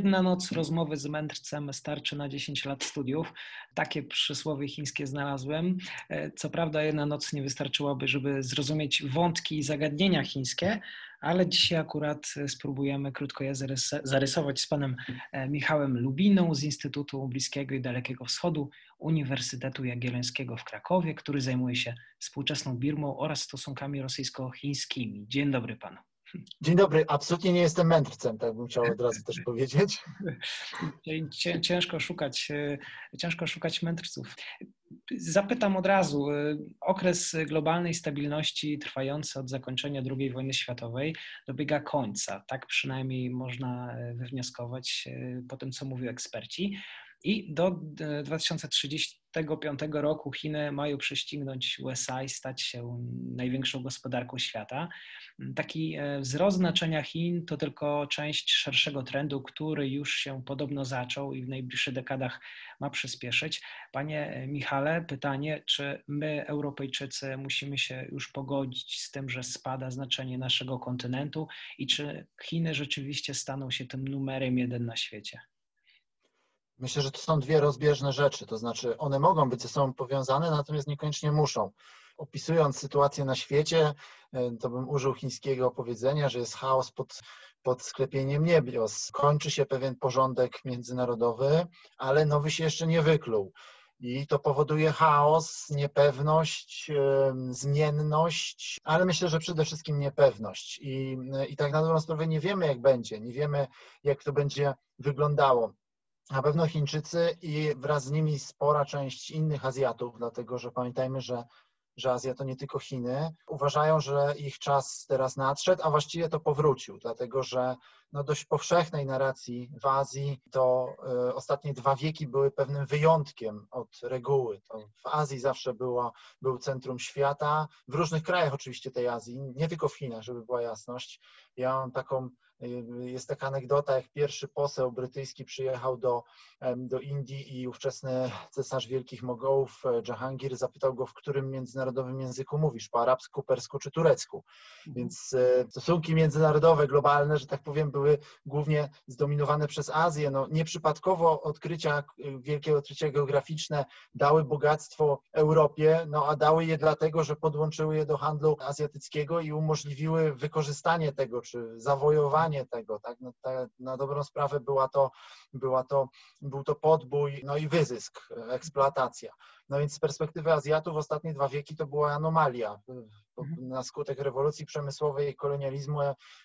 jedna noc rozmowy z mędrcem starczy na 10 lat studiów. Takie przysłowie chińskie znalazłem. E, co prawda, jedna noc nie wystarczyłaby, żeby zrozumieć wątki i zagadnienia chińskie, ale dzisiaj akurat spróbujemy krótko je zarysować z panem e, Michałem Lubiną z Instytutu Bliskiego i Dalekiego Wschodu Uniwersytetu Jagiellońskiego w Krakowie, który zajmuje się współczesną Birmą oraz stosunkami rosyjsko-chińskimi. Dzień dobry panu. Dzień dobry, absolutnie nie jestem mędrcem, tak bym chciał od razu też powiedzieć. Ciężko szukać, e, ciężko szukać mędrców. Zapytam od razu. E, okres globalnej stabilności trwający od zakończenia II wojny światowej dobiega końca. Tak przynajmniej można e, wywnioskować po tym, co mówią eksperci. I do 2035 roku Chiny mają prześcignąć USA i stać się największą gospodarką świata. Taki e, wzrost znaczenia Chin to tylko część szerszego trendu, który już się podobno zaczął i w najbliższych dekadach ma przyspieszyć. Panie Michale, pytanie, czy my, Europejczycy, musimy się już pogodzić z tym, że spada znaczenie naszego kontynentu i czy Chiny rzeczywiście staną się tym numerem jeden na świecie? Myślę, że to są dwie rozbieżne rzeczy, to znaczy one mogą być ze sobą powiązane, natomiast niekoniecznie muszą. Opisując sytuację na świecie, e, to bym użył chińskiego powiedzenia, że jest chaos pod, pod sklepieniem niebios. Kończy się pewien porządek międzynarodowy, ale nowy się jeszcze nie wykluł. I to powoduje chaos, niepewność, zmienność, ale myślę, że przede wszystkim niepewność. I, I tak na dobrą sprawę nie wiemy, jak będzie, nie wiemy, jak to będzie wyglądało na pewno Chińczycy i wraz z nimi spora część innych Azjatów, dlatego że pamiętajmy, że, że Azja to nie tylko Chiny, uważają, że ich czas teraz nadszedł, a właściwie to powrócił, dlatego że no dość powszechnej narracji w Azji to y, ostatnie dwa wieki były pewnym wyjątkiem od reguły. To w Azji zawsze było, był centrum świata, w różnych krajach oczywiście tej Azji, nie tylko w Chinach, żeby była jasność. Ja mam taką jest taka anegdota, jak pierwszy poseł brytyjski przyjechał do, do Indii i ówczesny cesarz Wielkich Mogołów e, Jahangir zapytał go, w którym międzynarodowym języku mówisz, po arabsku, persku czy turecku. Mhm. Więc e, stosunki międzynarodowe, globalne, że tak powiem, były głównie zdominowane przez Azję. No, nieprzypadkowo odkrycia, e, wielkie odkrycia geograficzne dały bogactwo Europie, no a dały je dlatego, że podłączyły je do handlu azjatyckiego i umożliwiły wykorzystanie tego, czy zawojowanie tego, tak? No, na dobrą sprawę była to, była to, był to podbój, no i wyzysk, eksploatacja. No więc z perspektywy Azjatów ostatnie dwa wieki to była anomalia. Mhm. Na skutek rewolucji przemysłowej i kolonializmu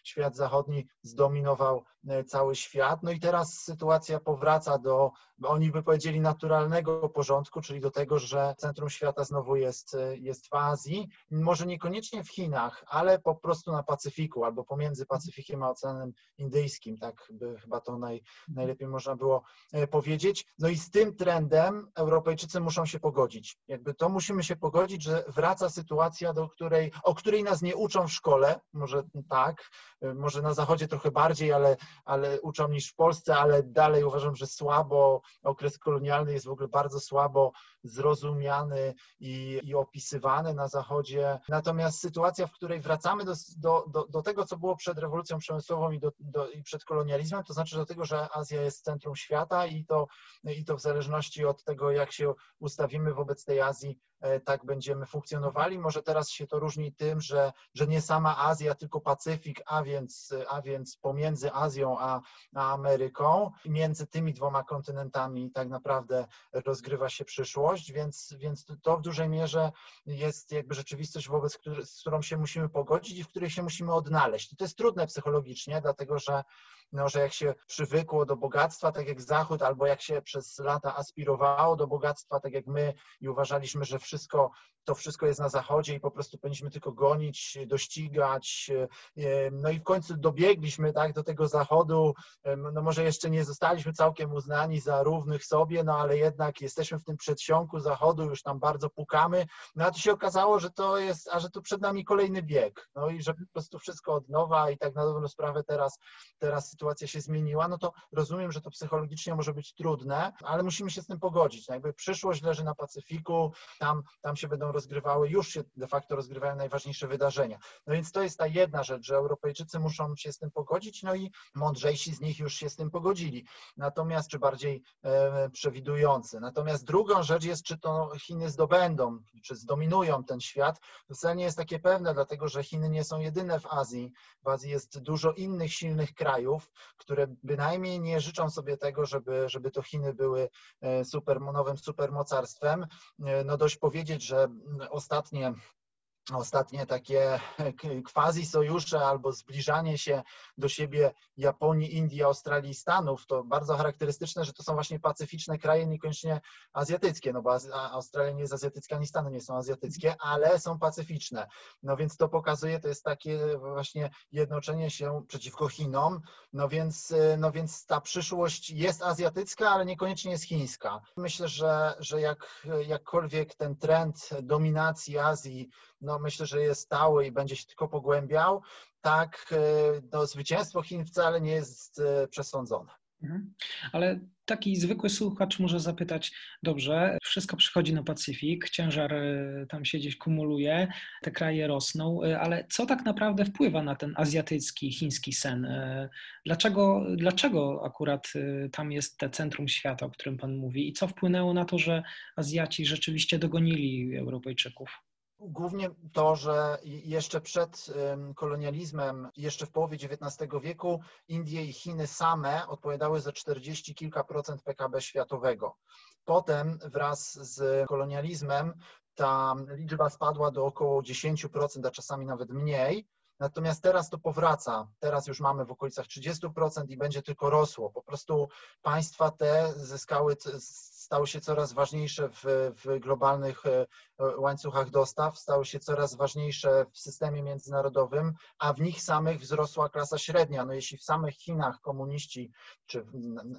świat zachodni zdominował e, cały świat. No i teraz sytuacja powraca do, oni by powiedzieli, naturalnego porządku, czyli do tego, że centrum świata znowu jest, e, jest w Azji. Może niekoniecznie w Chinach, ale po prostu na Pacyfiku albo pomiędzy Pacyfikiem a Oceanem Indyjskim. Tak by chyba to naj, najlepiej można było e, powiedzieć. No i z tym trendem Europejczycy muszą się pogodzić. Jakby to musimy się pogodzić, że wraca sytuacja, do której, o której nas nie uczą w szkole, może tak, może na zachodzie trochę bardziej, ale, ale uczą niż w Polsce, ale dalej uważam, że słabo, okres kolonialny jest w ogóle bardzo słabo zrozumiany i, i opisywany na zachodzie. Natomiast sytuacja, w której wracamy do, do, do, do tego, co było przed rewolucją przemysłową i, do, do, i przed kolonializmem, to znaczy do tego, że Azja jest centrum świata i to, i to w zależności od tego, jak się ustawimy my wobec tej Azji tak będziemy funkcjonowali. Może teraz się to różni tym, że, że nie sama Azja, tylko Pacyfik, a więc, a więc pomiędzy Azją a, a Ameryką, między tymi dwoma kontynentami tak naprawdę rozgrywa się przyszłość, więc, więc to w dużej mierze jest jakby rzeczywistość, wobec której, z którą się musimy pogodzić i w której się musimy odnaleźć. To jest trudne psychologicznie, dlatego że, no, że jak się przywykło do bogactwa, tak jak Zachód, albo jak się przez lata aspirowało do bogactwa, tak jak my i uważaliśmy, że wszystko to wszystko jest na zachodzie i po prostu powinniśmy tylko gonić, dościgać. E, no i w końcu dobiegliśmy tak, do tego zachodu. E, no może jeszcze nie zostaliśmy całkiem uznani za równych sobie, no ale jednak jesteśmy w tym przedsionku zachodu, już tam bardzo pukamy. No a to się okazało, że to jest, a że tu przed nami kolejny bieg. No i że po prostu wszystko od nowa i tak na dobrą sprawę teraz, teraz sytuacja się zmieniła, no to rozumiem, że to psychologicznie może być trudne, ale musimy się z tym pogodzić. No jakby przyszłość leży na Pacyfiku, tam tam się będą rozgrywały, już się de facto rozgrywają najważniejsze wydarzenia. No więc to jest ta jedna rzecz, że Europejczycy muszą się z tym pogodzić, no i mądrzejsi z nich już się z tym pogodzili. Natomiast, czy bardziej e, przewidujący. Natomiast drugą rzecz jest, czy to Chiny zdobędą, czy zdominują ten świat. To wcale nie jest takie pewne, dlatego że Chiny nie są jedyne w Azji. W Azji jest dużo innych silnych krajów, które bynajmniej nie życzą sobie tego, żeby, żeby to Chiny były e, super, nowym supermocarstwem. E, no dość powiedzieć, że ostatnie ostatnie takie quasi sojusze albo zbliżanie się do siebie Japonii, Indii, Australii i Stanów, to bardzo charakterystyczne, że to są właśnie pacyficzne kraje, niekoniecznie azjatyckie, no bo Australia nie jest azjatycka, ani Stany nie są azjatyckie, ale są pacyficzne. No więc to pokazuje, to jest takie właśnie jednoczenie się przeciwko Chinom, no więc, no więc ta przyszłość jest azjatycka, ale niekoniecznie jest chińska. Myślę, że, że jak, jakkolwiek ten trend dominacji Azji no myślę, że jest stały i będzie się tylko pogłębiał, tak e, no, zwycięstwo Chin wcale nie jest e, przesądzone. Mhm. Ale taki zwykły słuchacz może zapytać, dobrze, wszystko przychodzi na Pacyfik, ciężar e, tam się gdzieś kumuluje, te kraje rosną, ale co tak naprawdę wpływa na ten azjatycki, chiński sen? Dlaczego, dlaczego akurat tam jest te centrum świata, o którym Pan mówi i co wpłynęło na to, że Azjaci rzeczywiście dogonili Europejczyków? Głównie to, że jeszcze przed kolonializmem, jeszcze w połowie XIX wieku, Indie i Chiny same odpowiadały za 40 kilka procent PKB światowego. Potem wraz z kolonializmem ta liczba spadła do około 10%, a czasami nawet mniej. Natomiast teraz to powraca. Teraz już mamy w okolicach 30% i będzie tylko rosło. Po prostu państwa te zyskały, stały się coraz ważniejsze w, w globalnych e, łańcuchach dostaw, stały się coraz ważniejsze w systemie międzynarodowym, a w nich samych wzrosła klasa średnia. No jeśli w samych Chinach komuniści, czy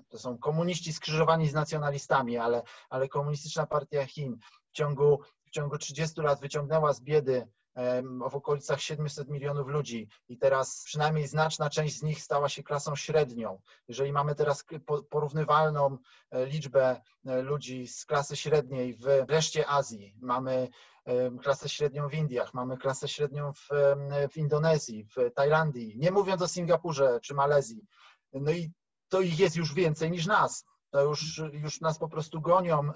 to są komuniści skrzyżowani z nacjonalistami, ale, ale komunistyczna partia Chin w ciągu, w ciągu 30 lat wyciągnęła z biedy w okolicach 700 milionów ludzi i teraz przynajmniej znaczna część z nich stała się klasą średnią. Jeżeli mamy teraz porównywalną e, liczbę e, ludzi z klasy średniej w reszcie Azji, mamy klasę średnią w Indiach, mamy klasę średnią w, w Indonezji, w Tajlandii, nie mówiąc o Singapurze czy Malezji. No i to ich jest już więcej niż nas. To już, już nas po prostu gonią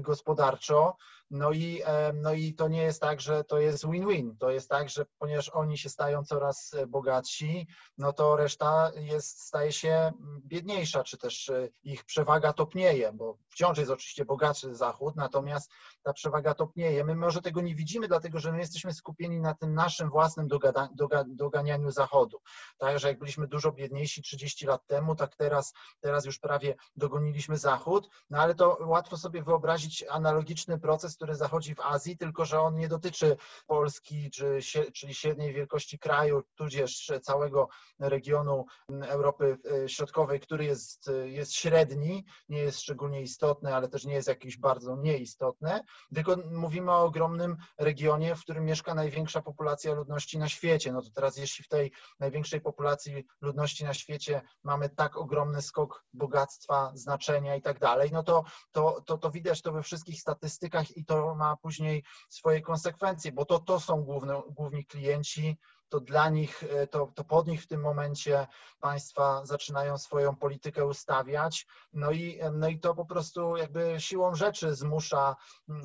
gospodarczo, no i, no i to nie jest tak, że to jest win-win. To jest tak, że ponieważ oni się stają coraz e, bogatsi, no to reszta jest, staje się biedniejsza, czy też e, ich przewaga topnieje, bo wciąż jest oczywiście bogatszy Zachód, natomiast ta przewaga topnieje. My może tego nie widzimy, dlatego że my jesteśmy skupieni na tym naszym własnym dogada, doga, doganianiu Zachodu. Także jak byliśmy dużo biedniejsi 30 lat temu, tak teraz, teraz już prawie dogoniliśmy Zachód, no ale to łatwo sobie wyobrazić analogiczny proces, który zachodzi w Azji, tylko że on nie dotyczy Polski, czy, czyli średniej wielkości kraju, tudzież całego regionu Europy e, Środkowej, który jest, jest średni, nie jest szczególnie istotny, ale też nie jest jakiś bardzo nieistotny, tylko mówimy o ogromnym regionie, w którym mieszka największa populacja ludności na świecie. No to teraz jeśli w tej największej populacji ludności na świecie mamy tak ogromny skok bogactwa, znaczenia i tak dalej, no to, to, to, to widać to we wszystkich statystykach i to ma później swoje konsekwencje, bo to, to są główne, główni klienci, to dla nich, e, to, to pod nich w tym momencie państwa zaczynają swoją politykę ustawiać, no i, no i to po prostu jakby siłą rzeczy zmusza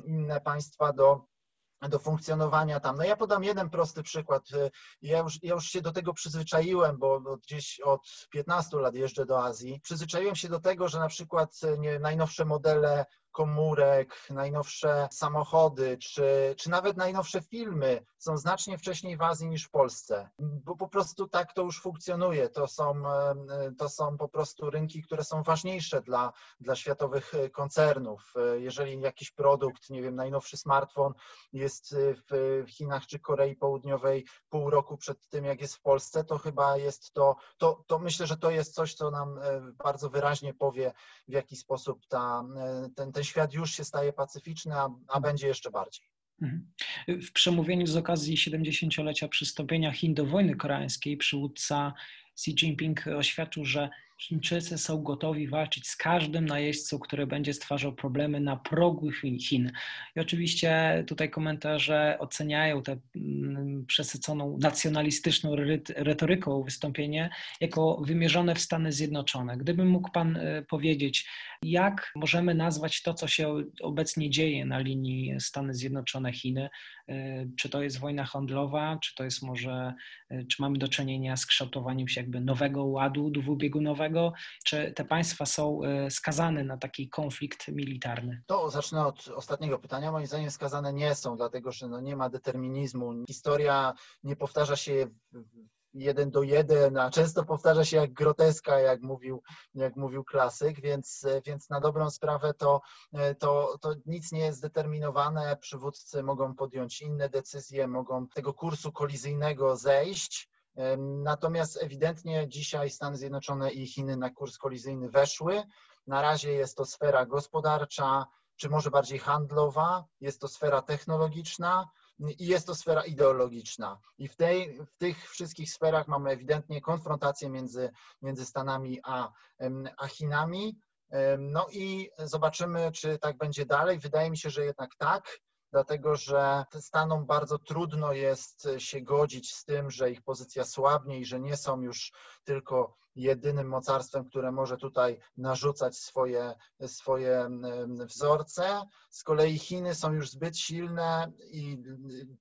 inne państwa do do funkcjonowania tam. No ja podam jeden prosty przykład. E, ja już, ja już się do tego przyzwyczaiłem, bo gdzieś od 15 lat jeżdżę do Azji. Przyzwyczaiłem się do tego, że na przykład e, nie, najnowsze modele komórek, najnowsze samochody, czy, czy nawet najnowsze filmy są znacznie wcześniej w Azji niż w Polsce, bo po prostu tak to już funkcjonuje. To są, to są po prostu rynki, które są ważniejsze dla, dla światowych koncernów. Jeżeli jakiś produkt, nie wiem, najnowszy smartfon jest w Chinach czy Korei Południowej pół roku przed tym, jak jest w Polsce, to chyba jest to, to, to myślę, że to jest coś, co nam bardzo wyraźnie powie, w jaki sposób ta, ten, ten ten świat już się staje pacyficzny, a, a będzie jeszcze bardziej. Mhm. W przemówieniu z okazji 70-lecia przystąpienia Chin do wojny koreańskiej przywódca Xi Jinping oświadczył, że Chińczycy są gotowi walczyć z każdym najeźdźcą, który będzie stwarzał problemy na progu Chin. I oczywiście tutaj komentarze oceniają tę mm, przesyconą nacjonalistyczną retoryką wystąpienie jako wymierzone w Stany Zjednoczone. Gdyby mógł Pan e, powiedzieć, jak możemy nazwać to, co się obecnie dzieje na linii Stany Zjednoczone-Chiny? E, czy to jest wojna handlowa, czy to jest może, e, czy mamy do czynienia z kształtowaniem się jakby nowego ładu dwubiegunowego, czy te państwa są e, skazane na taki konflikt militarny? To zacznę od ostatniego pytania. Moim zdaniem skazane nie są, dlatego że no nie ma determinizmu. Historia nie powtarza się jeden do jeden, a często powtarza się jak groteska, jak mówił, jak mówił klasyk, więc, więc na dobrą sprawę to, to, to nic nie jest zdeterminowane. Przywódcy mogą podjąć inne decyzje, mogą tego kursu kolizyjnego zejść. Natomiast ewidentnie dzisiaj Stany Zjednoczone i Chiny na kurs kolizyjny weszły. Na razie jest to sfera gospodarcza, czy może bardziej handlowa, jest to sfera technologiczna, i jest to sfera ideologiczna. I w, tej, w tych wszystkich sferach mamy ewidentnie konfrontację między, między Stanami a, a Chinami. No i zobaczymy, czy tak będzie dalej. Wydaje mi się, że jednak tak dlatego że Stanom bardzo trudno jest się godzić z tym, że ich pozycja słabnie i że nie są już tylko jedynym mocarstwem, które może tutaj narzucać swoje, swoje wzorce. Z kolei Chiny są już zbyt silne i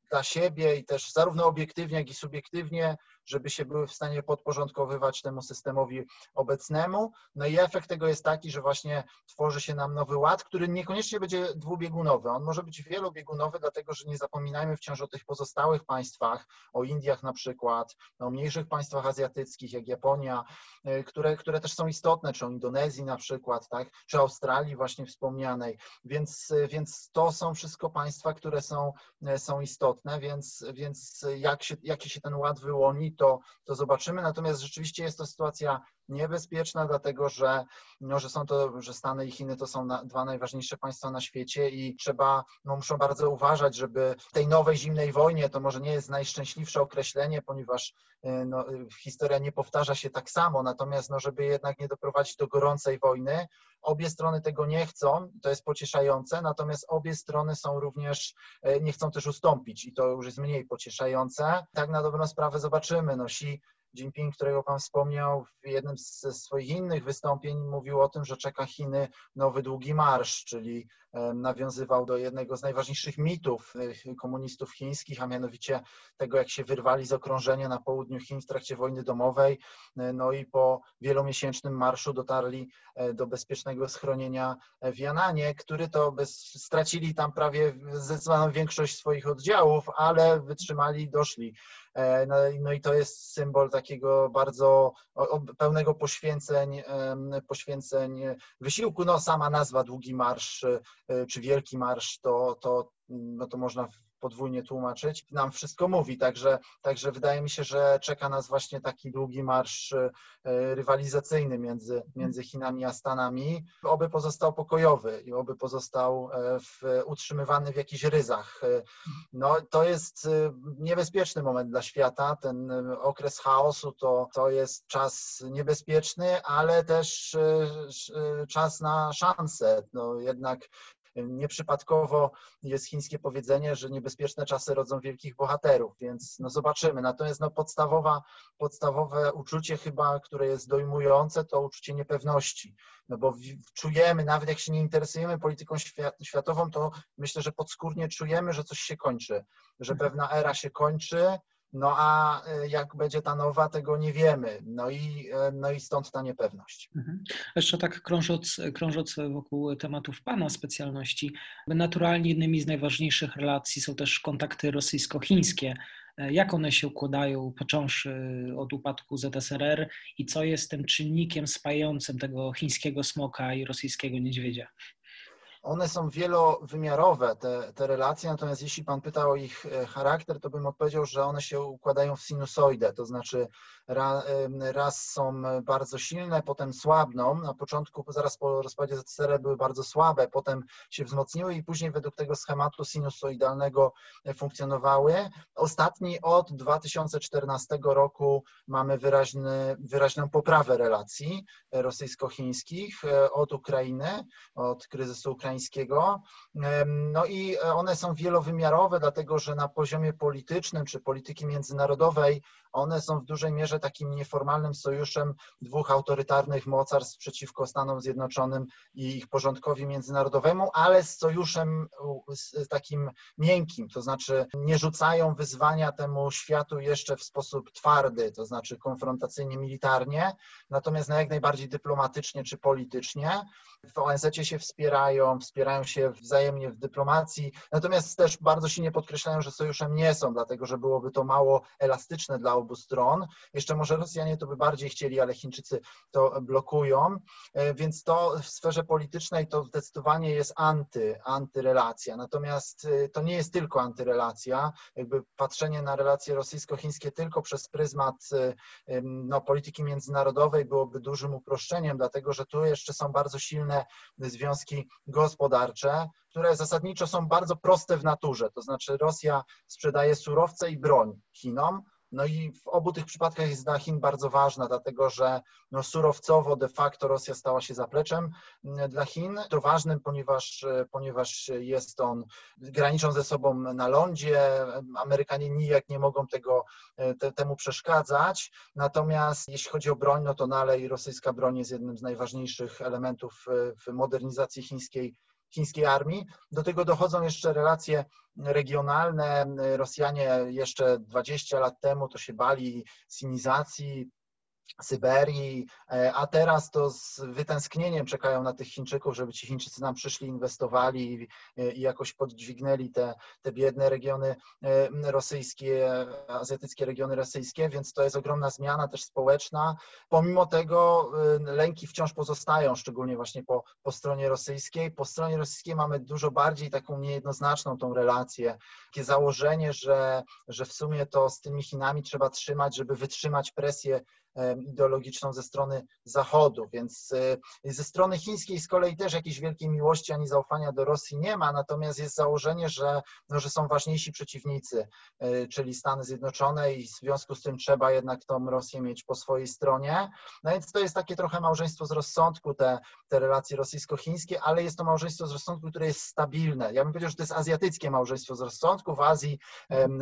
dla siebie i też zarówno obiektywnie, jak i subiektywnie żeby się były w stanie podporządkowywać temu systemowi obecnemu. No i efekt tego jest taki, że właśnie tworzy się nam nowy ład, który niekoniecznie będzie dwubiegunowy. On może być wielobiegunowy, dlatego że nie zapominajmy wciąż o tych pozostałych państwach, o Indiach na przykład, o mniejszych państwach azjatyckich jak Japonia, y, które, które też są istotne, czy o Indonezji na przykład, tak, czy Australii właśnie wspomnianej. Więc, więc to są wszystko państwa, które są, są istotne, więc, więc jak się, jaki się ten ład wyłoni, to, to zobaczymy. Natomiast rzeczywiście jest to sytuacja niebezpieczna, dlatego że, no, że są to, że Stany i Chiny to są na, dwa najważniejsze państwa na świecie i trzeba, no, muszą bardzo uważać, żeby w tej nowej zimnej wojnie, to może nie jest najszczęśliwsze określenie, ponieważ y, no, historia nie powtarza się tak samo, natomiast no, żeby jednak nie doprowadzić do gorącej wojny, obie strony tego nie chcą, to jest pocieszające, natomiast obie strony są również, y, nie chcą też ustąpić i to już jest mniej pocieszające. Tak na dobrą sprawę zobaczymy, no, Xi Jinping, którego Pan wspomniał, w jednym ze swoich innych wystąpień mówił o tym, że czeka Chiny nowy długi marsz, czyli nawiązywał do jednego z najważniejszych mitów y, komunistów chińskich, a mianowicie tego, jak się wyrwali z okrążenia na południu Chin w trakcie wojny domowej, y, no i po wielomiesięcznym marszu dotarli e, do bezpiecznego schronienia w Jananie, który to bez, stracili tam prawie zdecydowaną większość swoich oddziałów, ale wytrzymali, doszli. E, no, no, i to jest symbol takiego bardzo pełnego poświęceń, poświęceń wysiłku. No sama nazwa Długi Marsz e, czy Wielki Marsz to, to, no to można podwójnie tłumaczyć, nam wszystko mówi. Także, także wydaje mi się, że czeka nas właśnie taki długi marsz e, rywalizacyjny między, między Chinami a Stanami. Oby pozostał pokojowy i oby pozostał e, w, utrzymywany w jakichś ryzach. E, no, to jest niebezpieczny moment dla świata. Ten okres chaosu to, to jest czas niebezpieczny, ale też czas na szansę. No, jednak Nieprzypadkowo jest chińskie powiedzenie, że niebezpieczne czasy rodzą wielkich bohaterów, więc no zobaczymy. Natomiast no podstawowa, podstawowe uczucie chyba, które jest dojmujące, to uczucie niepewności. No bo czujemy, nawet jak się nie interesujemy polityką światową, to myślę, że podskórnie czujemy, że coś się kończy, że mhm. pewna era się kończy, no a e, jak będzie ta nowa, tego nie wiemy. No i, e, no i stąd ta niepewność. Mhm. Jeszcze tak krążąc, krążąc wokół tematów Pana specjalności, naturalnie jednymi z najważniejszych relacji są też kontakty rosyjsko-chińskie. E, jak one się układają, począwszy od upadku ZSRR i co jest tym czynnikiem spajającym tego chińskiego smoka i rosyjskiego niedźwiedzia? One są wielowymiarowe, te, te relacje, natomiast jeśli Pan pytał o ich e, charakter, to bym odpowiedział, że one się układają w sinusoidę, to znaczy raz są bardzo silne, potem słabną. Na początku, zaraz po rozpadzie ZSRR były bardzo słabe, potem się wzmocniły i później według tego schematu sinusoidalnego funkcjonowały. Ostatni od 2014 roku mamy wyraźny, wyraźną poprawę relacji rosyjsko-chińskich e, od Ukrainy, od kryzysu ukraińskiego. No i one są wielowymiarowe, dlatego że na poziomie politycznym czy polityki międzynarodowej one są w dużej mierze takim nieformalnym sojuszem dwóch autorytarnych mocarstw przeciwko Stanom Zjednoczonym i ich porządkowi międzynarodowemu, ale z sojuszem takim miękkim, to znaczy nie rzucają wyzwania temu światu jeszcze w sposób twardy, to znaczy konfrontacyjnie militarnie, natomiast na jak najbardziej dyplomatycznie czy politycznie. W ONZ się wspierają, wspierają się wzajemnie w dyplomacji, natomiast też bardzo silnie podkreślają, że sojuszem nie są, dlatego że byłoby to mało elastyczne dla obu stron. Jeszcze może Rosjanie to by bardziej chcieli, ale Chińczycy to blokują, e, więc to w sferze politycznej to zdecydowanie jest anty, antyrelacja. Natomiast e, to nie jest tylko antyrelacja, jakby patrzenie na relacje rosyjsko-chińskie tylko przez pryzmat e, no, polityki międzynarodowej byłoby dużym uproszczeniem, dlatego że tu jeszcze są bardzo silne związki gospodarcze, które zasadniczo są bardzo proste w naturze. To znaczy Rosja sprzedaje surowce i broń Chinom, no i w obu tych przypadkach jest dla Chin bardzo ważna, dlatego że no surowcowo de facto Rosja stała się zapleczem mm, dla Chin. To ważnym, ponieważ, ponieważ jest on, graniczą ze sobą na lądzie, Amerykanie nijak nie mogą tego, te, temu przeszkadzać. Natomiast jeśli chodzi o broń, no to dalej rosyjska broń jest jednym z najważniejszych elementów w modernizacji chińskiej chińskiej armii. Do tego dochodzą jeszcze relacje regionalne. Rosjanie jeszcze 20 lat temu to się bali sinizacji, Syberii, e, a teraz to z wytęsknieniem czekają na tych Chińczyków, żeby ci Chińczycy nam przyszli, inwestowali i jakoś podźwignęli te, te biedne regiony e, rosyjskie, azjatyckie regiony rosyjskie, więc to jest ogromna zmiana też społeczna. Pomimo tego e, lęki wciąż pozostają, szczególnie właśnie po, po stronie rosyjskiej. Po stronie rosyjskiej mamy dużo bardziej taką niejednoznaczną tą relację, takie założenie, że, że w sumie to z tymi Chinami trzeba trzymać, żeby wytrzymać presję ideologiczną ze strony Zachodu, więc e, ze strony chińskiej z kolei też jakiejś wielkiej miłości ani zaufania do Rosji nie ma, natomiast jest założenie, że, no, że są ważniejsi przeciwnicy, e, czyli Stany Zjednoczone i w związku z tym trzeba jednak tą Rosję mieć po swojej stronie. No więc to jest takie trochę małżeństwo z rozsądku, te, te relacje rosyjsko-chińskie, ale jest to małżeństwo z rozsądku, które jest stabilne. Ja bym powiedział, że to jest azjatyckie małżeństwo z rozsądku. W Azji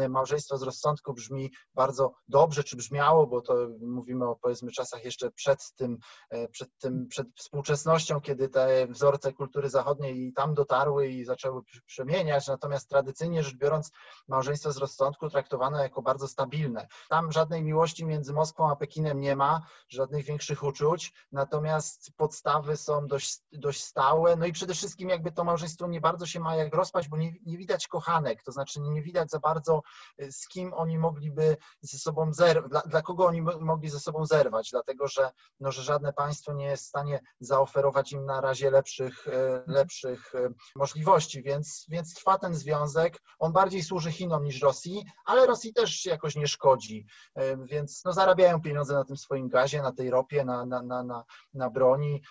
małżeństwo z rozsądku brzmi bardzo dobrze, czy brzmiało, bo to mówimy mówimy o powiedzmy czasach jeszcze przed tym, e, przed tym, przed współczesnością, kiedy te wzorce kultury zachodniej i tam dotarły i zaczęły przemieniać, natomiast tradycyjnie rzecz biorąc małżeństwo z rozsądku traktowano jako bardzo stabilne. Tam żadnej miłości między Moskwą a Pekinem nie ma, żadnych większych uczuć, natomiast podstawy są dość, dość stałe, no i przede wszystkim jakby to małżeństwo nie bardzo się ma jak rozpaść, bo nie, nie widać kochanek, to znaczy nie widać za bardzo e, z kim oni mogliby ze sobą zerwać, dla, dla kogo oni mogli ze sobą sobą zerwać, dlatego że, no, że żadne państwo nie jest w stanie zaoferować im na razie lepszych, e, lepszych e, możliwości, więc, więc trwa ten związek. On bardziej służy Chinom niż Rosji, ale Rosji też jakoś nie szkodzi, e, więc no, zarabiają pieniądze na tym swoim gazie, na tej ropie, na, na, na, na, na broni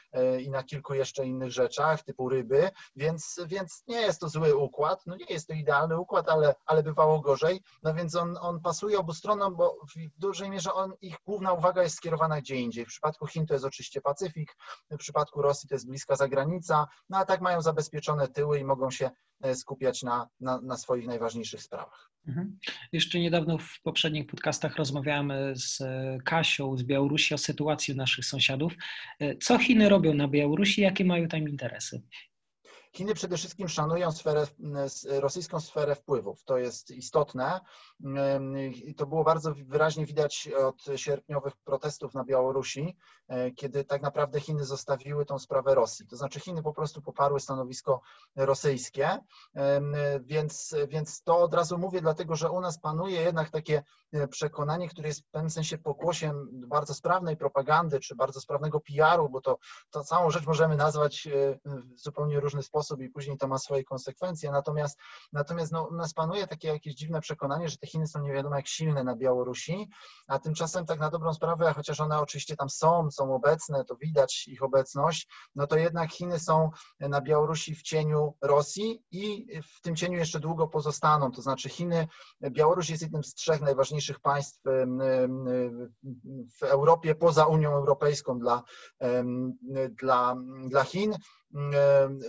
i na kilku jeszcze innych rzeczach, typu ryby, więc, więc nie jest to zły układ, no nie jest to idealny układ, ale, ale bywało gorzej, no więc on, on pasuje obu stronom, bo w dużej mierze on, ich główna uwaga uwaga jest skierowana gdzie indziej. W przypadku Chin to jest oczywiście Pacyfik, w przypadku Rosji to jest bliska zagranica, no a tak mają zabezpieczone tyły i mogą się e, skupiać na, na, na swoich najważniejszych sprawach. Mhm. Jeszcze niedawno w poprzednich podcastach rozmawiałem z e, Kasią z Białorusi o sytuacji naszych sąsiadów. E, co Chiny robią na Białorusi, jakie mają tam interesy? Chiny przede wszystkim szanują sferę, rosyjską sferę wpływów. To jest istotne. I to było bardzo wyraźnie widać od sierpniowych protestów na Białorusi, e, kiedy tak naprawdę Chiny zostawiły tą sprawę Rosji. To znaczy Chiny po prostu poparły stanowisko rosyjskie, więc, więc to od razu mówię, dlatego że u nas panuje jednak takie e, przekonanie, które jest w pewnym sensie pokłosiem bardzo sprawnej propagandy, czy bardzo sprawnego PR-u, bo to, to całą rzecz możemy nazwać e, w zupełnie różny sposób sposób i później to ma swoje konsekwencje. Natomiast, natomiast no, u nas panuje takie jakieś dziwne przekonanie, że te Chiny są nie wiadomo jak silne na Białorusi, a tymczasem tak na dobrą sprawę, chociaż one oczywiście tam są, są obecne, to widać ich obecność, no to jednak Chiny są na Białorusi w cieniu Rosji i w tym cieniu jeszcze długo pozostaną. To znaczy Chiny, Białoruś jest jednym z trzech najważniejszych państw w Europie poza Unią Europejską dla, dla, dla Chin.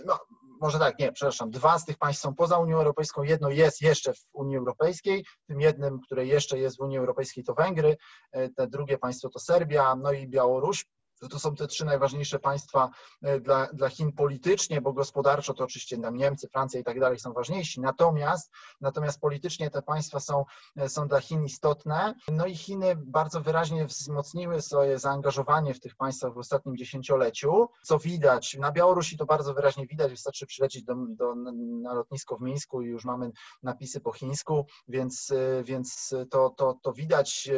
No, może tak, nie, przepraszam, dwa z tych państw są poza Unią Europejską, jedno jest jeszcze w Unii Europejskiej, tym jednym, które jeszcze jest w Unii Europejskiej to Węgry, e, te drugie państwo to Serbia, no i Białoruś to są te trzy najważniejsze państwa e, dla, dla Chin politycznie, bo gospodarczo to oczywiście tam Niemcy, Francja i tak dalej są ważniejsi. Natomiast, natomiast politycznie te państwa są, e, są dla Chin istotne. No i Chiny bardzo wyraźnie wzmocniły swoje zaangażowanie w tych państwach w ostatnim dziesięcioleciu, co widać. Na Białorusi to bardzo wyraźnie widać, wystarczy przylecieć do, do, na lotnisko w Mińsku i już mamy napisy po chińsku, więc, e, więc to, to, to widać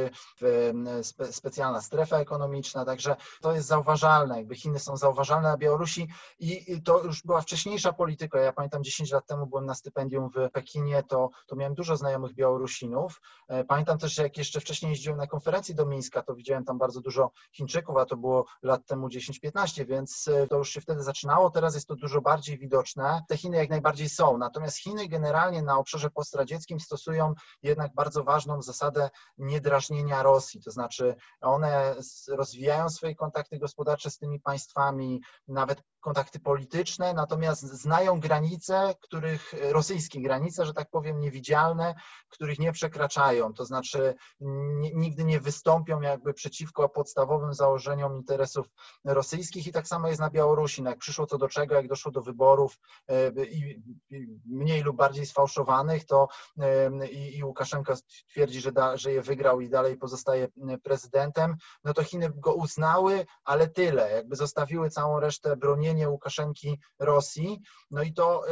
specjalna strefa ekonomiczna, także jest zauważalne, jakby Chiny są zauważalne na Białorusi i to już była wcześniejsza polityka. Ja pamiętam 10 lat temu byłem na stypendium w Pekinie, to, to miałem dużo znajomych Białorusinów. E, pamiętam też, że jak jeszcze wcześniej jeździłem na konferencję do Mińska, to widziałem tam bardzo dużo Chińczyków, a to było lat temu 10-15, więc e, to już się wtedy zaczynało. Teraz jest to dużo bardziej widoczne. Te Chiny jak najbardziej są. Natomiast Chiny generalnie na obszarze postradzieckim stosują jednak bardzo ważną zasadę niedrażnienia Rosji, to znaczy one rozwijają swoje kontakty kontakty gospodarcze z tymi państwami, nawet kontakty polityczne, natomiast znają granice, których rosyjskie granice, że tak powiem, niewidzialne, których nie przekraczają, to znaczy nigdy nie wystąpią jakby przeciwko podstawowym założeniom interesów rosyjskich i tak samo jest na Białorusi. No jak przyszło co do czego, jak doszło do wyborów e, i mniej lub bardziej sfałszowanych, to e, i, Łukaszenko twierdzi, że, da, że je wygrał i dalej pozostaje prezydentem, no to Chiny go uznały, ale tyle, jakby zostawiły całą resztę bronienie Łukaszenki Rosji. No i to,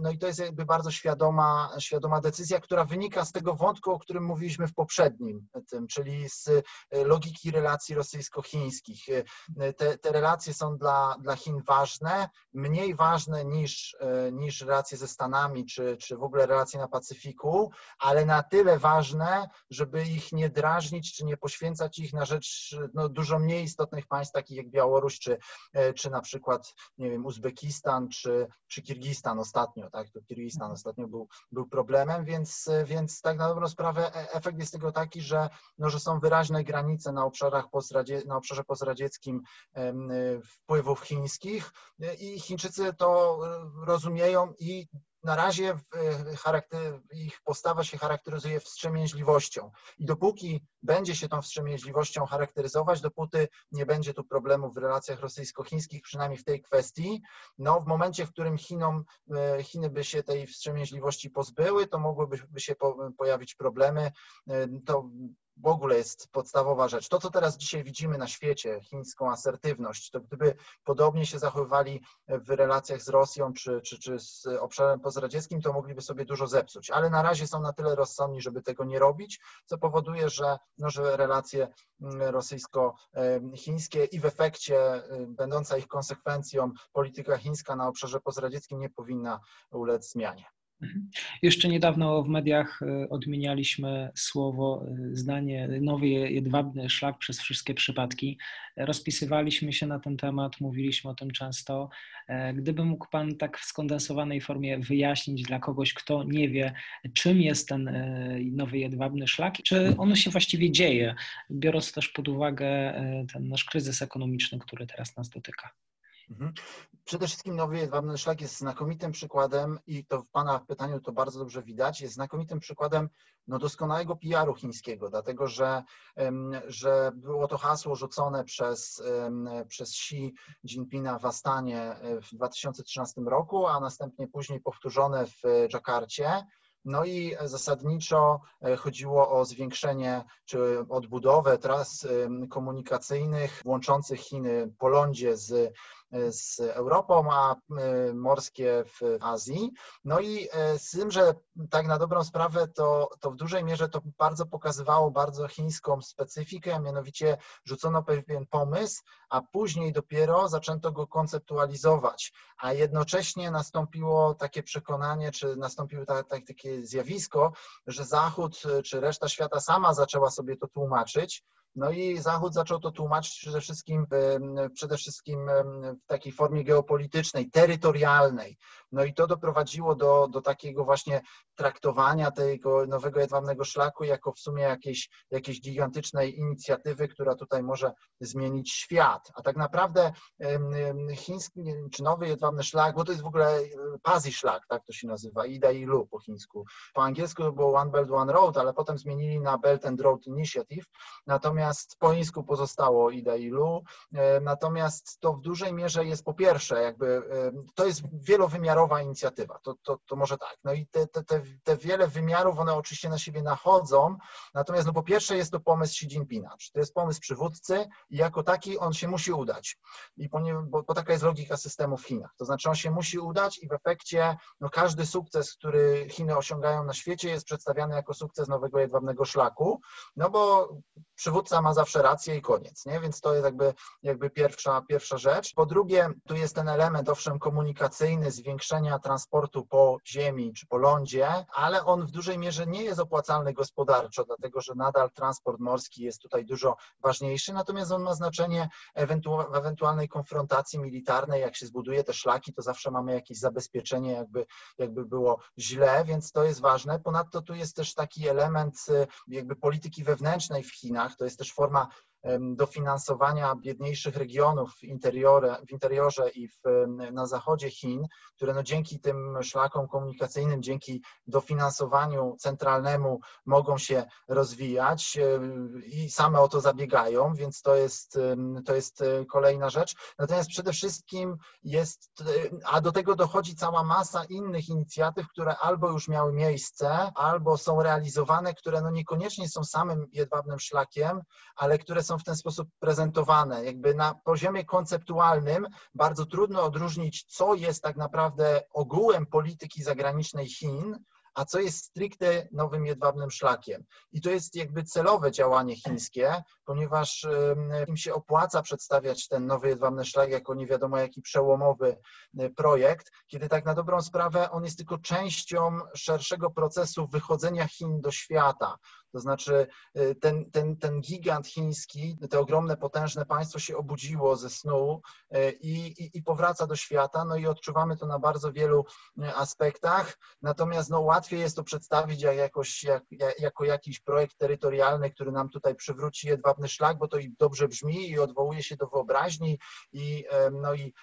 no i to jest jakby bardzo świadoma, świadoma decyzja, która wynika z tego wątku, o którym mówiliśmy w poprzednim, tym, czyli z e, logiki relacji rosyjsko-chińskich. E, te, te relacje są dla, dla Chin ważne, mniej ważne niż, e, niż relacje ze Stanami, czy, czy w ogóle relacje na Pacyfiku, ale na tyle ważne, żeby ich nie drażnić, czy nie poświęcać ich na rzecz no, dużo mniej istotnych państw, takich jak Białoruś, czy, czy na przykład, nie wiem, Uzbekistan, czy, czy Kirgistan ostatnio, tak, to Kirgistan ostatnio był, był problemem, więc, więc tak na dobrą sprawę e, efekt jest tego taki, że, no, że są wyraźne granice na, obszarach postradzie, na obszarze pozradzieckim wpływów chińskich e, i Chińczycy to rozumieją i na razie e, ich postawa się charakteryzuje wstrzemięźliwością i dopóki będzie się tą wstrzemięźliwością charakteryzować, dopóty nie będzie tu problemu w relacjach rosyjsko-chińskich, przynajmniej w tej kwestii. No, w momencie, w którym Chinom, e, Chiny by się tej wstrzemięźliwości pozbyły, to mogłyby się pojawić problemy. E, to w ogóle jest podstawowa rzecz. To, co teraz dzisiaj widzimy na świecie, chińską asertywność, to gdyby podobnie się zachowywali w relacjach z Rosją czy, czy, czy z obszarem pozradzieckim, to mogliby sobie dużo zepsuć. Ale na razie są na tyle rozsądni, żeby tego nie robić, co powoduje, że, no, że relacje mm, rosyjsko-chińskie i w efekcie y, będąca ich konsekwencją polityka chińska na obszarze pozradzieckim nie powinna ulec zmianie. Mhm. Jeszcze niedawno w mediach e, odmienialiśmy słowo, e, zdanie nowy jedwabny szlak przez wszystkie przypadki. Rozpisywaliśmy się na ten temat, mówiliśmy o tym często. E, gdyby mógł Pan tak w skondensowanej formie wyjaśnić dla kogoś, kto nie wie, czym jest ten nowy jedwabny szlak, czy on się właściwie dzieje, biorąc też pod uwagę ten nasz kryzys ekonomiczny, który teraz nas dotyka. Mhm. Przede wszystkim Nowy Jedwabny Szlak jest znakomitym przykładem i to w Pana pytaniu to bardzo dobrze widać, jest znakomitym przykładem no, doskonałego PR-u chińskiego, dlatego że, że było to hasło rzucone przez, przez Xi Jinpinga w Astanie e, w 2013 roku, a następnie później powtórzone w Dżakarcie No i zasadniczo chodziło o zwiększenie czy odbudowę tras komunikacyjnych łączących Chiny po lądzie z z Europą, a e, morskie w Azji. No i e, z tym, że tak na dobrą sprawę to, to w dużej mierze to bardzo pokazywało bardzo chińską specyfikę, a mianowicie rzucono pewien pomysł, a później dopiero zaczęto go konceptualizować, a jednocześnie nastąpiło takie przekonanie, czy nastąpiło ta, ta, takie zjawisko, że Zachód czy reszta świata sama zaczęła sobie to tłumaczyć, no i Zachód zaczął to tłumaczyć przede wszystkim, przede wszystkim w takiej formie geopolitycznej, terytorialnej. No i to doprowadziło do, do takiego właśnie traktowania tego nowego jedwabnego szlaku jako w sumie jakiejś, jakiejś gigantycznej inicjatywy, która tutaj może zmienić świat. A tak naprawdę chiński czy nowy jedwabny szlak, bo to jest w ogóle Pazi szlak, tak to się nazywa, Ida i Lu po chińsku. Po angielsku to było One Belt, One Road, ale potem zmienili na Belt and Road Initiative. Natomiast po chińsku pozostało Ida i Lu. Natomiast to w dużej mierze jest po pierwsze, jakby to jest wielowymiarowa inicjatywa. To, to, to może tak. No i te, te, te te wiele wymiarów, one oczywiście na siebie nachodzą, natomiast no po pierwsze jest to pomysł Xi Jinpinga, to jest pomysł przywódcy i jako taki on się musi udać, I bo, bo taka jest logika systemu w Chinach, to znaczy on się musi udać i w efekcie no każdy sukces, który Chiny osiągają na świecie jest przedstawiany jako sukces nowego jedwabnego szlaku, no bo przywódca ma zawsze rację i koniec, nie? więc to jest jakby, jakby pierwsza, pierwsza rzecz. Po drugie, tu jest ten element, owszem, komunikacyjny, zwiększenia transportu po ziemi czy po lądzie, ale on w dużej mierze nie jest opłacalny gospodarczo, dlatego że nadal transport morski jest tutaj dużo ważniejszy, natomiast on ma znaczenie ewentu- ewentualnej konfrontacji militarnej, jak się zbuduje te szlaki, to zawsze mamy jakieś zabezpieczenie, jakby, jakby było źle, więc to jest ważne. Ponadto tu jest też taki element y, jakby polityki wewnętrznej w Chinach, to jest też forma dofinansowania biedniejszych regionów w, interiorze, w interiorze i w, na zachodzie Chin, które no dzięki tym szlakom komunikacyjnym, dzięki dofinansowaniu centralnemu mogą się rozwijać i same o to zabiegają, więc to jest, to jest e, kolejna rzecz. Natomiast przede wszystkim jest, a do tego dochodzi cała masa innych inicjatyw, które albo już miały miejsce, albo są realizowane, które no niekoniecznie są samym jedwabnym szlakiem, ale które są w ten sposób prezentowane. Jakby na poziomie konceptualnym bardzo trudno odróżnić, co jest tak naprawdę ogółem polityki zagranicznej Chin, a co jest stricte nowym jedwabnym szlakiem. I to jest jakby celowe działanie chińskie, ponieważ im się opłaca przedstawiać ten nowy jedwabny szlak jako nie wiadomo jaki przełomowy y, projekt, kiedy tak na dobrą sprawę on jest tylko częścią szerszego procesu wychodzenia Chin do świata. To znaczy y, ten, ten, ten gigant chiński, to ogromne, potężne państwo się obudziło ze snu y, i, i, i powraca do świata, no i odczuwamy to na bardzo wielu y, aspektach, natomiast no, łatwiej jest to przedstawić jak jakoś, jak, jako jakiś projekt terytorialny, który nam tutaj przywróci jedwabny szlak, bo to i dobrze brzmi i odwołuje się do wyobraźni i, no i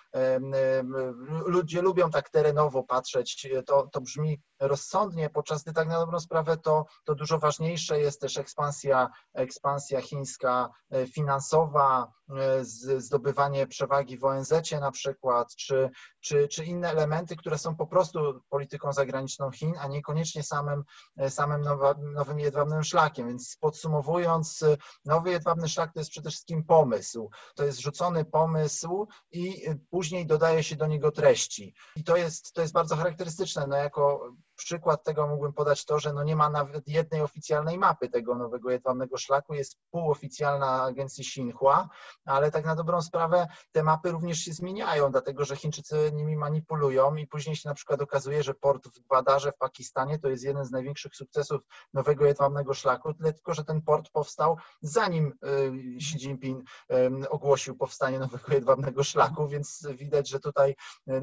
ludzie lubią tak terenowo patrzeć, to, to brzmi rozsądnie, podczas gdy tak na dobrą sprawę to, to dużo ważniejsze jest też ekspansja, ekspansja chińska e, finansowa, e, zdobywanie przewagi w ONZ na przykład, czy, czy, czy inne elementy, które są po prostu polityką zagraniczną Chin, a niekoniecznie samym, e, samym nowym jedwabnym szlakiem. Więc podsumowując, nowy jedwabny szlak to jest przede wszystkim pomysł. To jest rzucony pomysł i później dodaje się do niego treści. I to jest, to jest bardzo charakterystyczne. No, jako Przykład tego mógłbym podać to, że no nie ma nawet jednej oficjalnej mapy tego nowego jedwabnego szlaku, jest półoficjalna agencji Xinhua, ale tak na dobrą sprawę te mapy również się zmieniają, dlatego że Chińczycy nimi manipulują i później się na przykład okazuje, że port w Gwadarze w Pakistanie to jest jeden z największych sukcesów nowego jedwabnego szlaku, tyle tylko, że ten port powstał zanim y, Xi Jinping ogłosił powstanie nowego jedwabnego szlaku, więc widać, że tutaj y,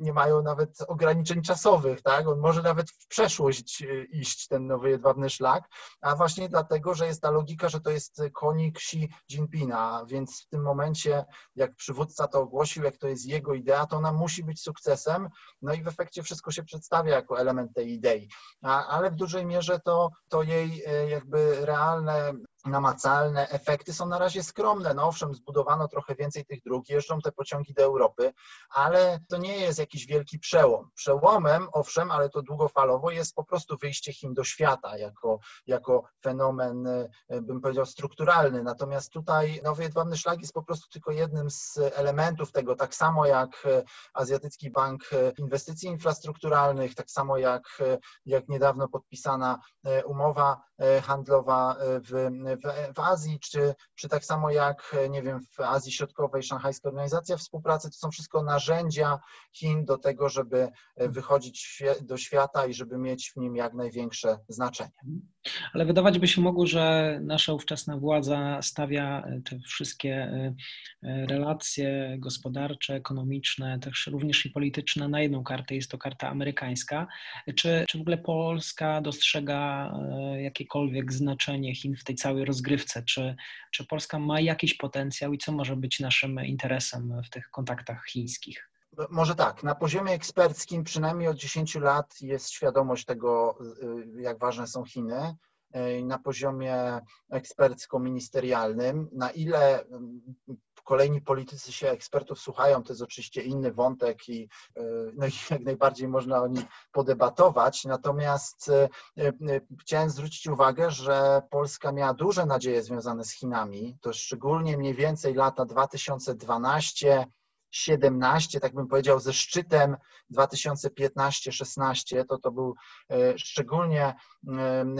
nie mają nawet ograniczeń czasowych, tak? On może nawet w przeszłość e, iść ten nowy jedwabny szlak, a właśnie dlatego, że jest ta logika, że to jest konik Xi Jinpinga, więc w tym momencie, jak przywódca to ogłosił, jak to jest jego idea, to ona musi być sukcesem, no i w efekcie wszystko się przedstawia jako element tej idei, a, ale w dużej mierze to, to jej e, jakby realne namacalne efekty są na razie skromne. No owszem, zbudowano trochę więcej tych dróg, jeżdżą te pociągi do Europy, ale to nie jest jakiś wielki przełom. Przełomem, owszem, ale to długofalowo jest po prostu wyjście Chin do świata jako, jako fenomen, e, bym powiedział, strukturalny. Natomiast tutaj Nowy Jedwabny Szlak jest po prostu tylko jednym z elementów tego, tak samo jak e, Azjatycki Bank Inwestycji Infrastrukturalnych, tak samo jak, jak niedawno podpisana umowa handlowa w w, w Azji, czy, czy tak samo jak, nie wiem, w Azji Środkowej, Szanghajska Organizacja Współpracy, to są wszystko narzędzia Chin do tego, żeby e, wychodzić do świata i żeby mieć w nim jak największe znaczenie. Ale wydawać by się mogło, że nasza ówczesna władza stawia e, te wszystkie e, relacje gospodarcze, ekonomiczne, też również i polityczne na jedną kartę. Jest to karta amerykańska. Czy, czy w ogóle Polska dostrzega jakiekolwiek znaczenie Chin w tej całej rozgrywce? Czy, czy Polska ma jakiś potencjał i co może być naszym interesem w tych kontaktach chińskich? Może tak, na poziomie eksperckim przynajmniej od 10 lat jest świadomość tego, y, jak ważne są Chiny. Y, na poziomie ekspercko-ministerialnym, na ile kolejni politycy się ekspertów słuchają, to jest oczywiście inny wątek i, no i jak najbardziej można o nim podebatować. Natomiast chciałem zwrócić uwagę, że Polska miała duże nadzieje związane z Chinami. To szczególnie mniej więcej lata 2012 17, tak bym powiedział, ze szczytem 2015-16, to to był szczególnie,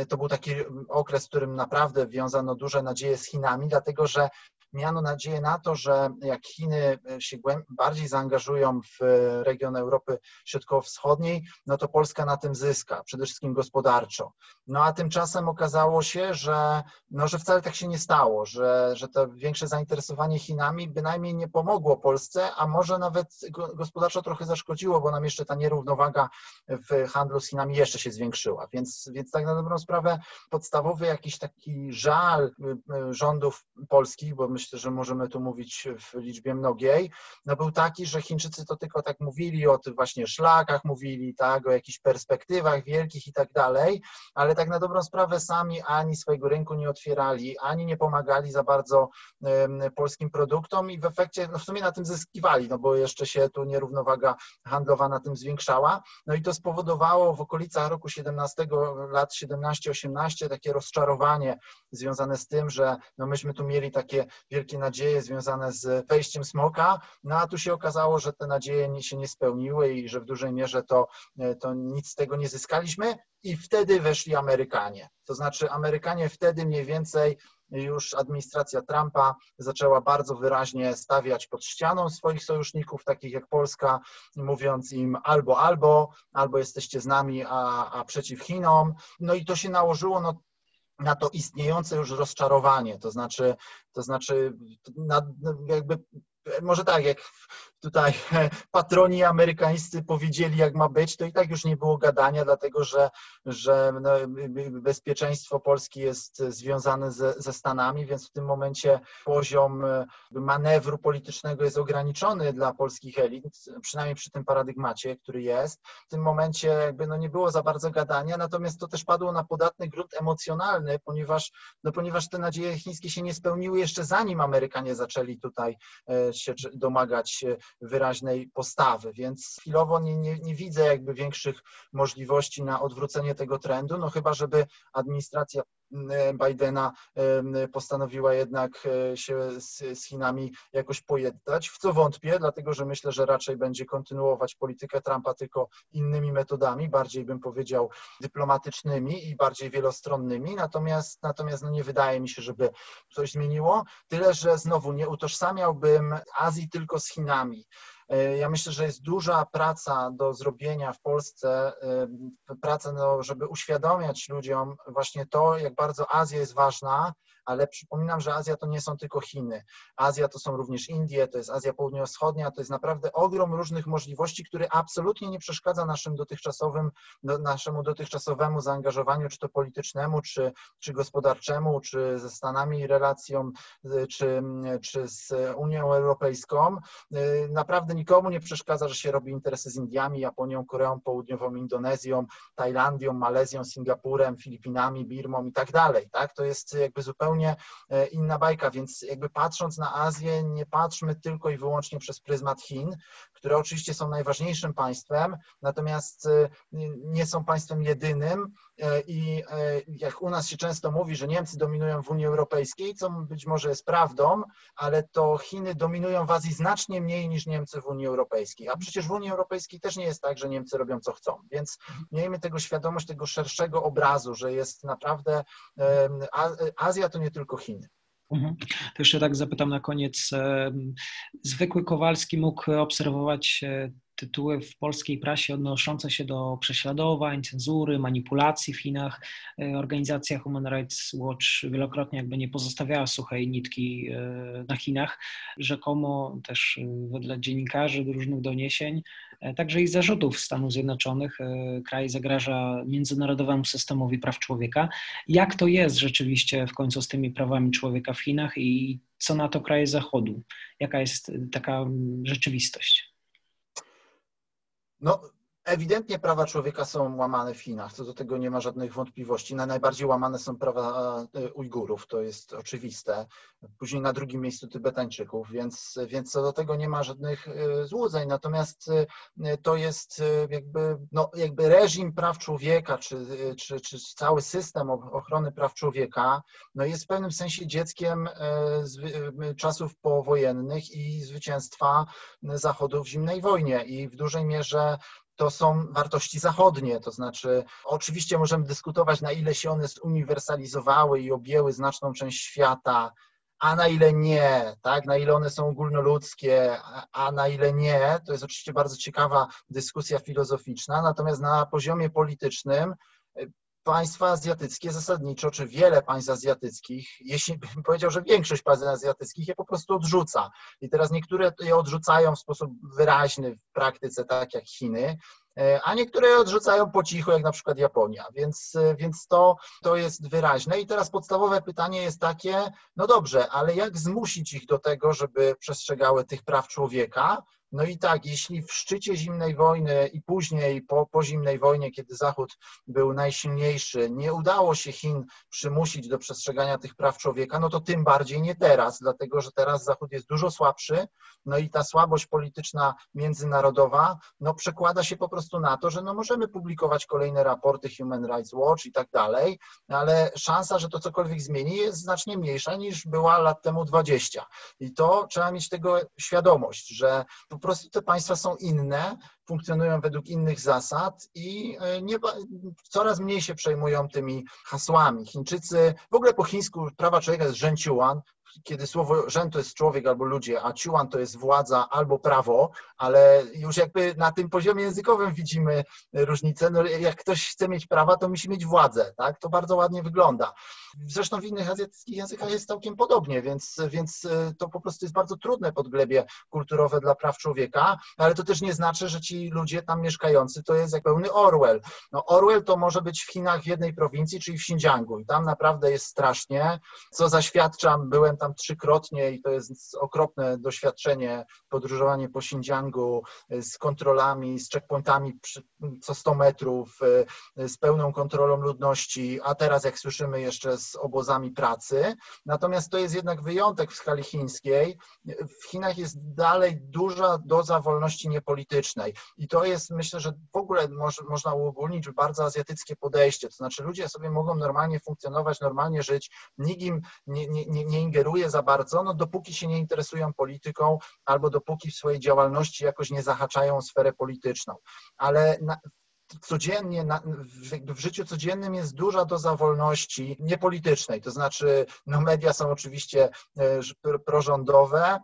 to był taki okres, w którym naprawdę wiązano duże nadzieje z Chinami, dlatego że miano nadzieję na to, że jak Chiny e, się bardziej zaangażują w e, region Europy Środkowo-Wschodniej, no to Polska na tym zyska, przede wszystkim gospodarczo. No a tymczasem okazało się, że, no, że wcale tak się nie stało, że, że to większe zainteresowanie Chinami bynajmniej nie pomogło Polsce, a może nawet gospodarczo trochę zaszkodziło, bo nam jeszcze ta nierównowaga w handlu z Chinami jeszcze się zwiększyła. Więc, więc tak na dobrą sprawę podstawowy jakiś taki żal y, y, rządów polskich, bo my myślę, że możemy tu mówić w liczbie mnogiej, no był taki, że Chińczycy to tylko tak mówili o tych właśnie szlakach, mówili tak, o jakichś perspektywach wielkich i tak dalej, ale tak na dobrą sprawę sami ani swojego rynku nie otwierali, ani nie pomagali za bardzo polskim produktom i w efekcie no w sumie na tym zyskiwali, no bo jeszcze się tu nierównowaga handlowa na tym zwiększała, no i to spowodowało w okolicach roku 17, lat 17-18 takie rozczarowanie związane z tym, że no myśmy tu mieli takie wielkie nadzieje związane z wejściem smoka, no a tu się okazało, że te nadzieje się nie spełniły i że w dużej mierze to, e, to nic z tego nie zyskaliśmy i wtedy weszli Amerykanie. To znaczy Amerykanie wtedy mniej więcej już administracja Trumpa zaczęła bardzo wyraźnie stawiać pod ścianą swoich sojuszników, takich jak Polska, mówiąc im albo, albo, albo jesteście z nami, a, a przeciw Chinom. No i to się nałożyło no, na to istniejące już rozczarowanie, to znaczy, to znaczy na, jakby może tak, jak tutaj patroni amerykańscy powiedzieli, jak ma być, to i tak już nie było gadania, dlatego że, że no, bezpieczeństwo Polski jest związane ze, ze Stanami, więc w tym momencie poziom manewru politycznego jest ograniczony dla polskich elit, przynajmniej przy tym paradygmacie, który jest. W tym momencie jakby no, nie było za bardzo gadania, natomiast to też padło na podatny grunt emocjonalny, ponieważ, no, ponieważ te nadzieje chińskie się nie spełniły jeszcze zanim Amerykanie zaczęli tutaj e, się domagać wyraźnej postawy, więc chwilowo nie, nie, nie widzę jakby większych możliwości na odwrócenie tego trendu, no chyba żeby administracja Bidena postanowiła jednak e, się z, z Chinami jakoś pojednać, w co wątpię, dlatego że myślę, że raczej będzie kontynuować politykę Trumpa tylko innymi metodami, bardziej bym powiedział dyplomatycznymi i bardziej wielostronnymi, natomiast, natomiast no nie wydaje mi się, żeby coś zmieniło, tyle że znowu nie utożsamiałbym Azji tylko z Chinami. E, ja myślę, że jest duża praca do zrobienia w Polsce, e, praca, no, żeby uświadamiać ludziom właśnie to, jak bardzo Azja jest ważna, ale przypominam, że Azja to nie są tylko Chiny. Azja to są również Indie, to jest Azja Południowo-Wschodnia, to jest naprawdę ogrom różnych możliwości, który absolutnie nie przeszkadza naszym dotychczasowym, naszemu dotychczasowemu zaangażowaniu, czy to politycznemu, czy, czy gospodarczemu, czy ze Stanami relacjom, czy, czy z Unią Europejską. Naprawdę nikomu nie przeszkadza, że się robi interesy z Indiami, Japonią, Koreą Południową, Indonezją, Tajlandią, Malezją, Singapurem, Filipinami, Birmą i tak dalej. Tak? To jest jakby zupełnie e, inna bajka, więc jakby patrząc na Azję, nie patrzmy tylko i wyłącznie przez pryzmat Chin, które oczywiście są najważniejszym państwem, natomiast e, nie są państwem jedynym e, i jak u nas się często mówi, że Niemcy dominują w Unii Europejskiej, co być może jest prawdą, ale to Chiny dominują w Azji znacznie mniej niż Niemcy w Unii Europejskiej. A przecież w Unii Europejskiej też nie jest tak, że Niemcy robią co chcą. Więc miejmy tego świadomość, tego szerszego obrazu, że jest naprawdę Azja to nie tylko Chiny. Mhm. To jeszcze tak zapytam na koniec. Zwykły Kowalski mógł obserwować e, tytuły w polskiej prasie odnoszące się do prześladowań, cenzury, manipulacji w Chinach. E, organizacja Human Rights Watch wielokrotnie jakby nie pozostawiała suchej nitki e, na Chinach. Rzekomo też e, wedle dziennikarzy różnych doniesień, także i zarzutów Stanów Zjednoczonych, kraj zagraża międzynarodowemu systemowi praw człowieka. Jak to jest rzeczywiście w końcu z tymi prawami człowieka w Chinach i co na to kraje Zachodu? Jaka jest taka rzeczywistość? No, ewidentnie prawa człowieka są łamane w Chinach, co do tego nie ma żadnych wątpliwości. najbardziej łamane są prawa e, Ujgurów, to jest oczywiste. Później na drugim miejscu Tybetańczyków, więc, więc co do tego nie ma żadnych e, złudzeń. Natomiast e, to jest jakby, no, jakby reżim praw człowieka, czy, czy, czy cały system ochrony praw człowieka, no jest w pewnym sensie dzieckiem czasów powojennych i zwycięstwa Zachodu w zimnej wojnie i w dużej mierze to są wartości zachodnie, to znaczy oczywiście możemy dyskutować, na ile się one zuniwersalizowały i objęły znaczną część świata, a na ile nie, tak, na ile one są ogólnoludzkie, a na ile nie, to jest oczywiście bardzo ciekawa dyskusja filozoficzna, natomiast na poziomie politycznym państwa azjatyckie zasadniczo, czy wiele państw azjatyckich, jeśli bym powiedział, że większość państw azjatyckich je po prostu odrzuca. I teraz niektóre je odrzucają w sposób wyraźny w praktyce, tak jak Chiny, e, a niektóre je odrzucają po cichu, jak na przykład Japonia, więc, e, więc to, to jest wyraźne. I teraz podstawowe pytanie jest takie, no dobrze, ale jak zmusić ich do tego, żeby przestrzegały tych praw człowieka, no i tak, jeśli w szczycie zimnej wojny i później po, po zimnej wojnie, kiedy Zachód był najsilniejszy, nie udało się Chin przymusić do przestrzegania tych praw człowieka, no to tym bardziej nie teraz, dlatego że teraz Zachód jest dużo słabszy, no i ta słabość polityczna międzynarodowa, no przekłada się po prostu na to, że no możemy publikować kolejne raporty Human Rights Watch i tak dalej, ale szansa, że to cokolwiek zmieni jest znacznie mniejsza niż była lat temu 20. I to trzeba mieć tego świadomość, że prostu te państwa są inne, funkcjonują według innych zasad i e, nie, coraz mniej się przejmują tymi hasłami. Chińczycy, w ogóle po chińsku prawa człowieka jest Zhenciuan, kiedy słowo rzęd to jest człowiek albo ludzie, a ciuan to jest władza albo prawo, ale już jakby na tym poziomie językowym widzimy różnicę. No, jak ktoś chce mieć prawa, to musi mieć władzę, tak? To bardzo ładnie wygląda. Zresztą w innych azjatyckich językach jest całkiem podobnie, więc, więc e, to po prostu jest bardzo trudne podglebie kulturowe dla praw człowieka, ale to też nie znaczy, że ci ludzie tam mieszkający to jest jak pełny Orwell. No Orwell to może być w Chinach w jednej prowincji, czyli w Xinjiangu i tam naprawdę jest strasznie, co zaświadczam, byłem tam trzykrotnie i to jest okropne doświadczenie, podróżowanie po Xinjiangu e, z kontrolami, z checkpointami co 100 metrów, e, z pełną kontrolą ludności, a teraz jak słyszymy jeszcze z obozami pracy. Natomiast to jest jednak wyjątek w skali chińskiej. W Chinach jest dalej duża doza wolności niepolitycznej i to jest myślę, że w ogóle można uogólnić bardzo azjatyckie podejście, to znaczy ludzie sobie mogą normalnie funkcjonować, normalnie żyć, nikt im nie, nie, nie ingeruje za bardzo, no dopóki się nie interesują polityką albo dopóki w swojej działalności jakoś nie zahaczają o sferę polityczną. Ale na, codziennie, w życiu codziennym jest duża doza wolności niepolitycznej, to znaczy no media są oczywiście e, prorządowe,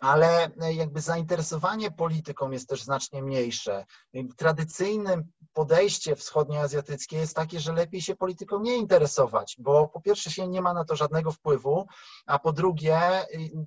ale jakby zainteresowanie polityką jest też znacznie mniejsze. Tradycyjnym podejście wschodnioazjatyckie jest takie, że lepiej się polityką nie interesować, bo po pierwsze się nie ma na to żadnego wpływu, a po drugie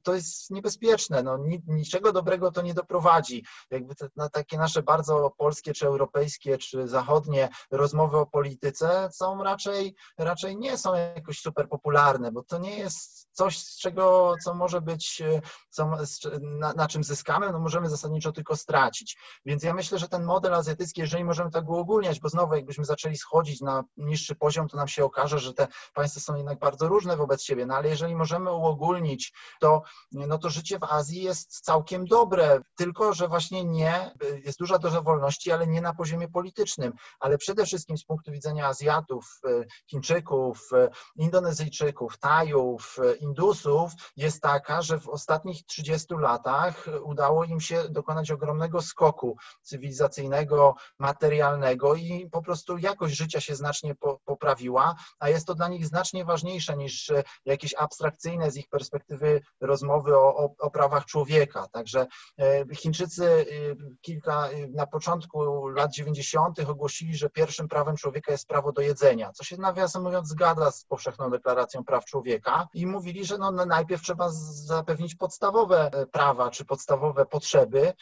to jest niebezpieczne. No, niczego dobrego to nie doprowadzi. Jakby te, na takie nasze bardzo polskie, czy europejskie, czy zachodnie rozmowy o polityce są raczej, raczej nie są jakoś super popularne, bo to nie jest coś, z czego, co może być, co, z na, na czym zyskamy, no możemy zasadniczo tylko stracić. Więc ja myślę, że ten model azjatycki, jeżeli możemy tak uogólniać, bo znowu jakbyśmy zaczęli schodzić na niższy poziom, to nam się okaże, że te państwa są jednak bardzo różne wobec siebie, no ale jeżeli możemy uogólnić, to, no to życie w Azji jest całkiem dobre, tylko że właśnie nie, jest duża doza wolności, ale nie na poziomie politycznym, ale przede wszystkim z punktu widzenia Azjatów, Chińczyków, Indonezyjczyków, Tajów, Indusów jest taka, że w ostatnich 30 latach udało im się dokonać ogromnego skoku cywilizacyjnego, materialnego i po prostu jakość życia się znacznie poprawiła, a jest to dla nich znacznie ważniejsze niż jakieś abstrakcyjne z ich perspektywy rozmowy o, o, o prawach człowieka. Także e, Chińczycy e, kilka, e, na początku lat 90. ogłosili, że pierwszym prawem człowieka jest prawo do jedzenia, co się nawiasem mówiąc zgadza z powszechną deklaracją praw człowieka i mówili, że no, najpierw trzeba zapewnić podstawowe prawa czy podstawowe potrzeby.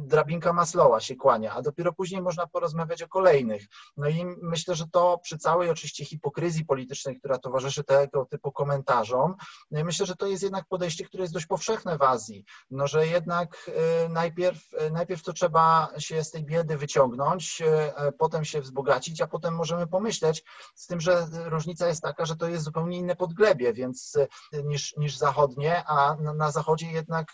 Drabinka Maslowa się kłania, a dopiero później można porozmawiać o kolejnych. No i myślę, że to przy całej oczywiście hipokryzji politycznej, która towarzyszy tego typu komentarzom, myślę, że to jest jednak podejście, które jest dość powszechne w Azji, no że jednak y, najpierw, najpierw to trzeba się z tej biedy wyciągnąć, potem się wzbogacić, a potem możemy pomyśleć, z tym, że różnica jest taka, że to jest zupełnie inne podglebie, więc niż, niż zachodnie, a na, na zachodzie jednak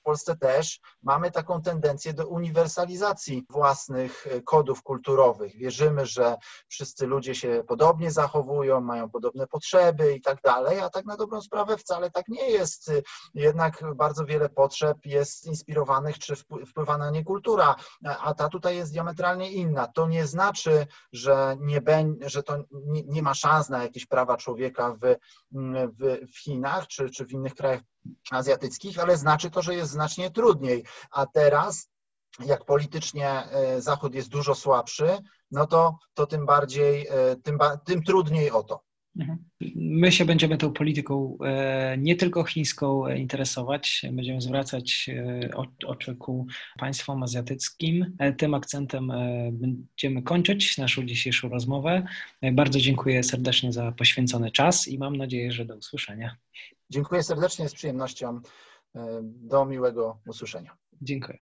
w Polsce też mamy taką tendencję do uniwersalizacji własnych e, kodów kulturowych. Wierzymy, że wszyscy ludzie się podobnie zachowują, mają podobne potrzeby i tak dalej, a tak na dobrą sprawę wcale tak nie jest. Jednak bardzo wiele potrzeb jest inspirowanych czy wpływa na nie kultura, a ta tutaj jest diametralnie inna. To nie znaczy, że, nie, że to nie, nie ma szans na jakieś prawa człowieka w, w, w Chinach czy, czy w innych krajach azjatyckich, ale znaczy to, że jest znacznie trudniej. A teraz, jak politycznie e, Zachód jest dużo słabszy, no to, to tym bardziej, e, tym, tym trudniej o to. Mhm. My się będziemy tą polityką e, nie tylko chińską interesować, będziemy zwracać oczy ku państwom azjatyckim. Tym akcentem będziemy kończyć naszą dzisiejszą rozmowę. Bardzo dziękuję serdecznie za poświęcony czas i mam nadzieję, że do usłyszenia. Dziękuję serdecznie, z przyjemnością. E, do miłego usłyszenia. Dziękuję.